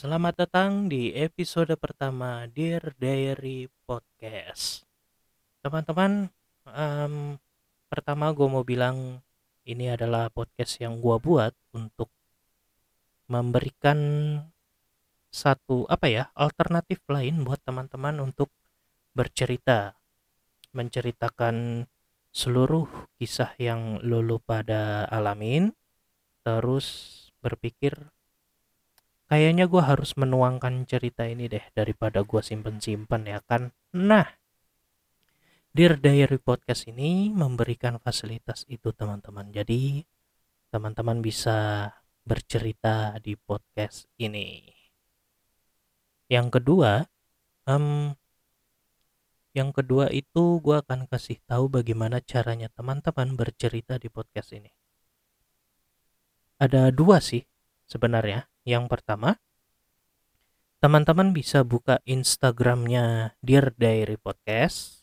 Selamat datang di episode pertama Dear Diary Podcast. Teman-teman, em, pertama gue mau bilang ini adalah podcast yang gue buat untuk memberikan satu apa ya alternatif lain buat teman-teman untuk bercerita, menceritakan seluruh kisah yang lulu pada alamin, terus berpikir kayaknya gue harus menuangkan cerita ini deh daripada gue simpen-simpen ya kan. Nah, Dear Diary Podcast ini memberikan fasilitas itu teman-teman. Jadi teman-teman bisa bercerita di podcast ini. Yang kedua, em, yang kedua itu gue akan kasih tahu bagaimana caranya teman-teman bercerita di podcast ini. Ada dua sih sebenarnya. Yang pertama, teman-teman bisa buka Instagramnya Dear Diary Podcast.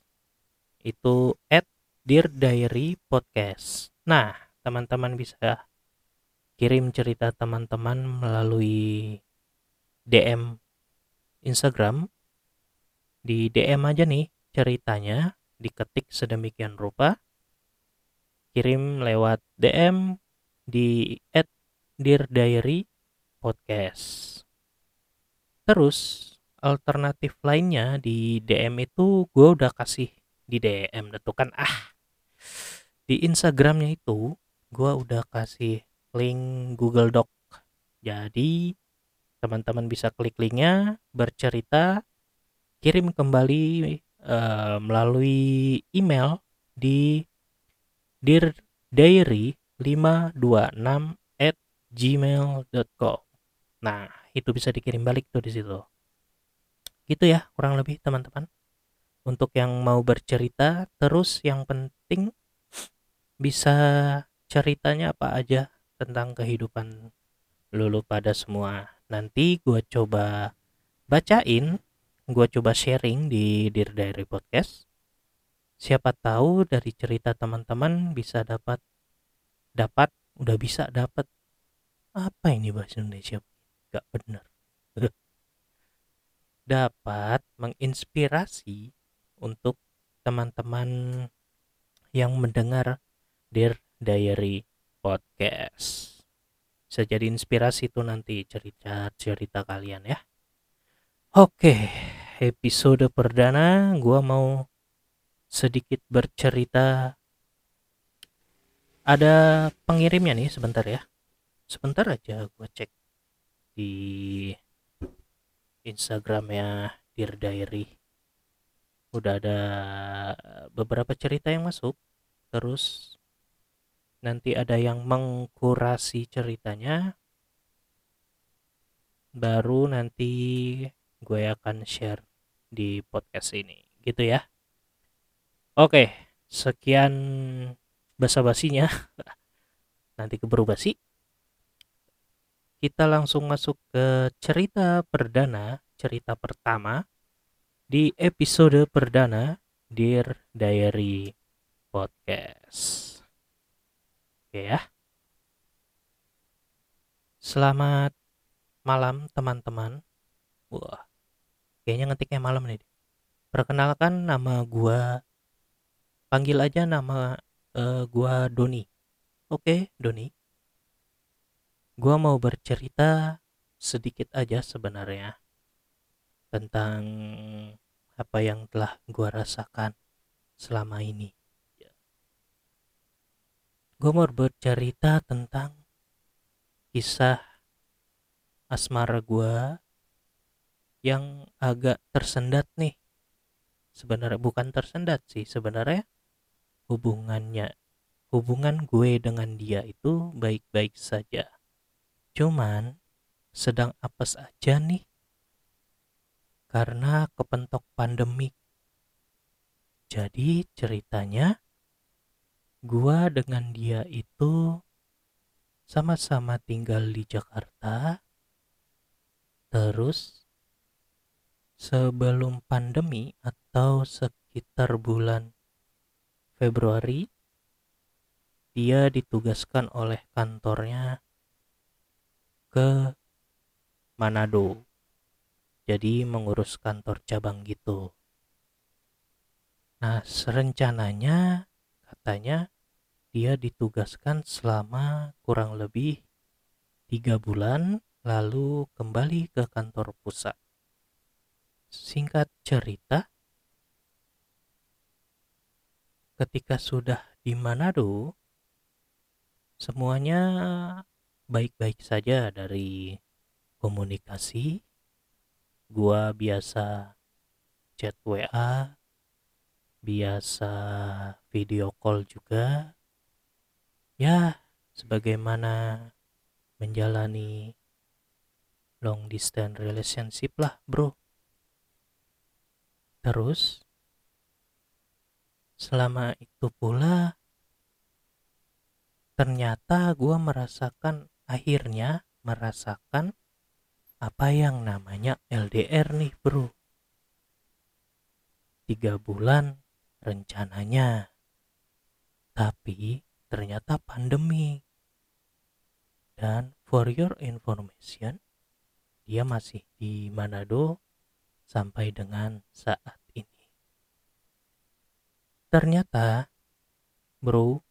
Itu at Dear Diary Podcast. Nah, teman-teman bisa kirim cerita teman-teman melalui DM Instagram. Di DM aja nih ceritanya, diketik sedemikian rupa. Kirim lewat DM di at Dear Diary Podcast. Terus alternatif lainnya di DM itu gue udah kasih di DM itu kan ah di Instagramnya itu gue udah kasih link Google Doc jadi teman-teman bisa klik linknya bercerita kirim kembali eh, melalui email di dear diary 526 at gmail.com nah itu bisa dikirim balik tuh di situ. Gitu ya kurang lebih teman-teman. Untuk yang mau bercerita terus yang penting bisa ceritanya apa aja tentang kehidupan lulu pada semua. Nanti gue coba bacain gue coba sharing di Dear Diary Podcast. Siapa tahu dari cerita teman-teman bisa dapat dapat udah bisa dapat apa ini bahasa Indonesia gak bener dapat menginspirasi untuk teman-teman yang mendengar Dear Diary Podcast. Bisa jadi inspirasi tuh nanti cerita-cerita kalian ya. Oke, episode perdana gua mau sedikit bercerita. Ada pengirimnya nih sebentar ya. Sebentar aja gua cek di Instagramnya Dear Diary. Udah ada beberapa cerita yang masuk. Terus nanti ada yang mengkurasi ceritanya. Baru nanti gue akan share di podcast ini. Gitu ya. Oke sekian basa-basinya. Nanti keburu basi kita langsung masuk ke cerita perdana, cerita pertama di episode perdana Dear Diary Podcast. Oke ya. Selamat malam teman-teman. Wah, kayaknya ngetiknya malam nih. Perkenalkan nama gua, panggil aja nama uh, gua Doni. Oke, Doni gue mau bercerita sedikit aja sebenarnya tentang apa yang telah gue rasakan selama ini. Gue mau bercerita tentang kisah asmara gue yang agak tersendat nih. Sebenarnya bukan tersendat sih, sebenarnya hubungannya hubungan gue dengan dia itu baik-baik saja Cuman sedang apes aja nih karena kepentok pandemi. Jadi ceritanya gua dengan dia itu sama-sama tinggal di Jakarta. Terus sebelum pandemi atau sekitar bulan Februari dia ditugaskan oleh kantornya ke Manado. Jadi mengurus kantor cabang gitu. Nah serencananya katanya dia ditugaskan selama kurang lebih tiga bulan lalu kembali ke kantor pusat. Singkat cerita ketika sudah di Manado semuanya baik-baik saja dari komunikasi. Gua biasa chat WA biasa video call juga. Ya sebagaimana menjalani long distance relationship lah bro. Terus selama itu pula ternyata gue merasakan akhirnya merasakan apa yang namanya LDR nih bro. Tiga bulan rencananya. Tapi ternyata pandemi. Dan for your information dia masih di Manado sampai dengan saat ini. Ternyata bro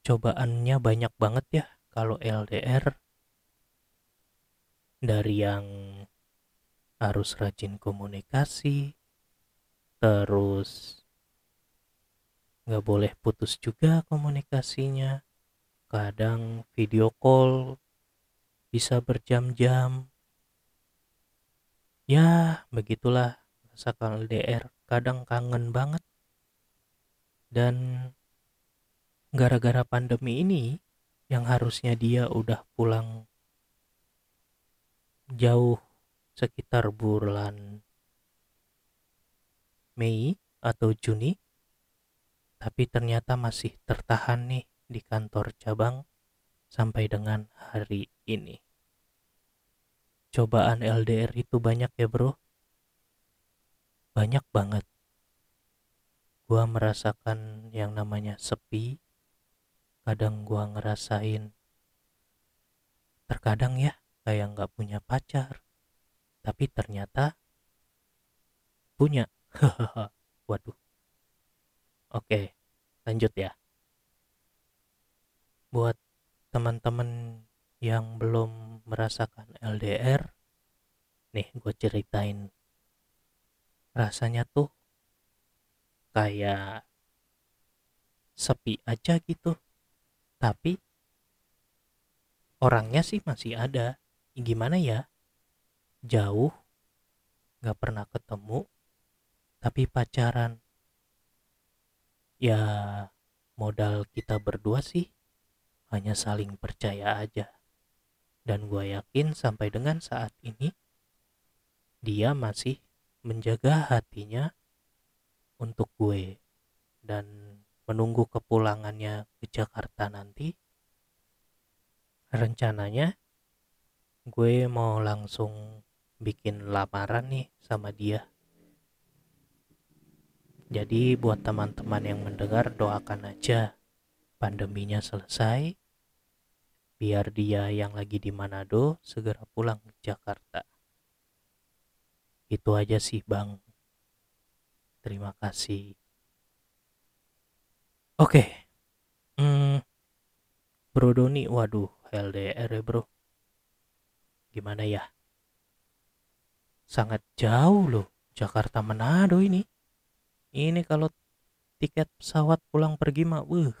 cobaannya banyak banget ya kalau LDR dari yang harus rajin komunikasi terus nggak boleh putus juga komunikasinya. Kadang video call bisa berjam-jam. Ya begitulah rasakan LDR kadang kangen banget. Dan gara-gara pandemi ini yang harusnya dia udah pulang jauh sekitar bulan Mei atau Juni tapi ternyata masih tertahan nih di kantor cabang sampai dengan hari ini. Cobaan LDR itu banyak ya bro. Banyak banget. Gua merasakan yang namanya sepi kadang gua ngerasain terkadang ya kayak nggak punya pacar tapi ternyata punya. Waduh. Oke lanjut ya. Buat teman-teman yang belum merasakan LDR nih gue ceritain rasanya tuh kayak sepi aja gitu tapi orangnya sih masih ada. Gimana ya? Jauh nggak pernah ketemu tapi pacaran. Ya modal kita berdua sih hanya saling percaya aja. Dan gue yakin sampai dengan saat ini dia masih menjaga hatinya untuk gue. Dan menunggu kepulangannya ke Jakarta nanti rencananya gue mau langsung bikin lamaran nih sama dia. Jadi buat teman-teman yang mendengar doakan aja pandeminya selesai biar dia yang lagi di Manado segera pulang ke Jakarta. Itu aja sih bang. Terima kasih Oke. Hmm, Bro Doni, waduh, LDR ya bro. Gimana ya? Sangat jauh loh, Jakarta Manado ini. Ini kalau tiket pesawat pulang pergi mah, wuh,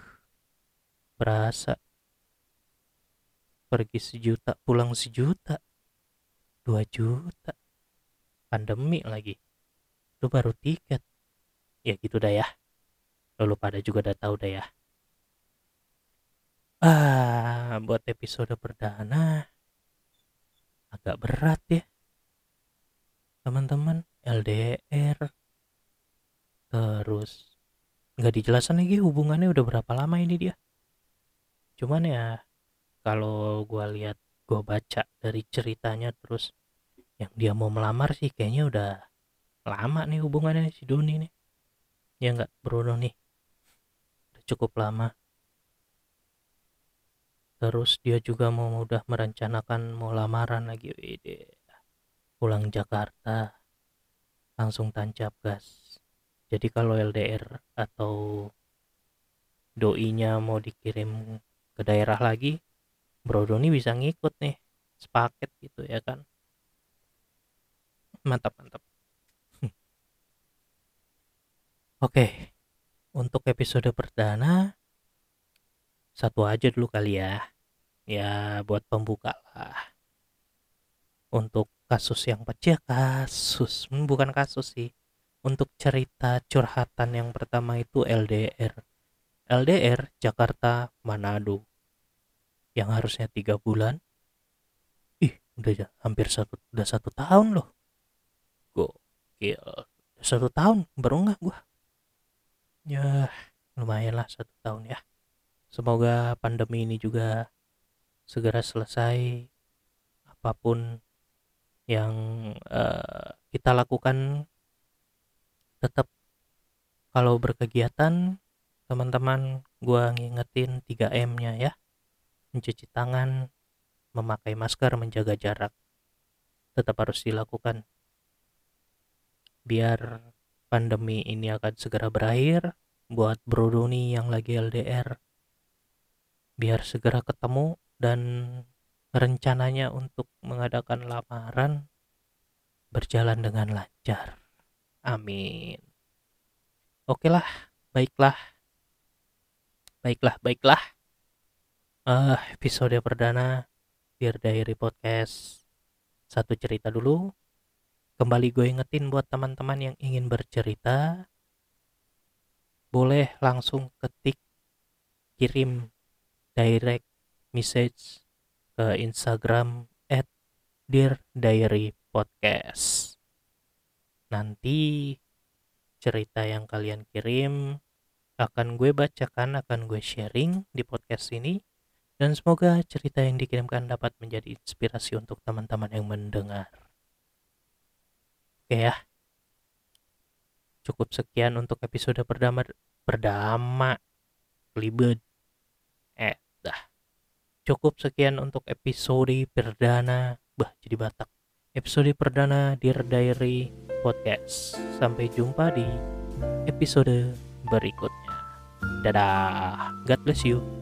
berasa. Pergi sejuta, pulang sejuta. Dua juta. Pandemi lagi. Itu baru tiket. Ya gitu dah ya lo pada juga udah tahu deh ya. Ah buat episode perdana. Agak berat ya. Teman-teman LDR terus nggak dijelasin lagi hubungannya udah berapa lama ini dia. Cuman ya kalau gua lihat gua baca dari ceritanya terus yang dia mau melamar sih kayaknya udah lama nih hubungannya si Doni nih. Ya nggak Bruno nih cukup lama. Terus dia juga mau udah merencanakan mau lamaran lagi. Wede. pulang Jakarta langsung tancap gas jadi kalau LDR atau doinya mau dikirim ke daerah lagi Bro Doni bisa ngikut nih sepaket gitu ya kan mantap mantap oke untuk episode perdana satu aja dulu kali ya. Ya buat pembuka lah. Untuk kasus yang pecah kasus. Hmm, bukan kasus sih. Untuk cerita curhatan yang pertama itu LDR LDR Jakarta Manado. Yang harusnya tiga bulan. Ih udah hampir satu udah satu tahun loh. Gokil. Satu tahun baru nggak gua ya lumayan lah satu tahun ya. Semoga pandemi ini juga segera selesai. Apa pun yang uh, kita lakukan tetap kalau berkegiatan teman-teman gua ngingetin 3M nya ya. Mencuci tangan memakai masker menjaga jarak tetap harus dilakukan. Biar pandemi ini akan segera berakhir buat Bro Doni yang lagi LDR biar segera ketemu dan rencananya untuk mengadakan lamaran berjalan dengan lancar amin oke lah baiklah Baiklah, baiklah. Uh, episode perdana Dear Diary Podcast. Satu cerita dulu. Kembali gue ingetin buat teman-teman yang ingin bercerita. Boleh langsung ketik kirim direct message ke Instagram at Dear Diary Podcast. Nanti cerita yang kalian kirim akan gue bacakan, akan gue sharing di podcast ini. Dan semoga cerita yang dikirimkan dapat menjadi inspirasi untuk teman-teman yang mendengar. Oke ya. Cukup sekian untuk episode perdama perdama libet. Eh, dah. Cukup sekian untuk episode perdana. Bah, jadi Batak. Episode perdana Dear Diary Podcast. Sampai jumpa di episode berikutnya. Dadah. God bless you.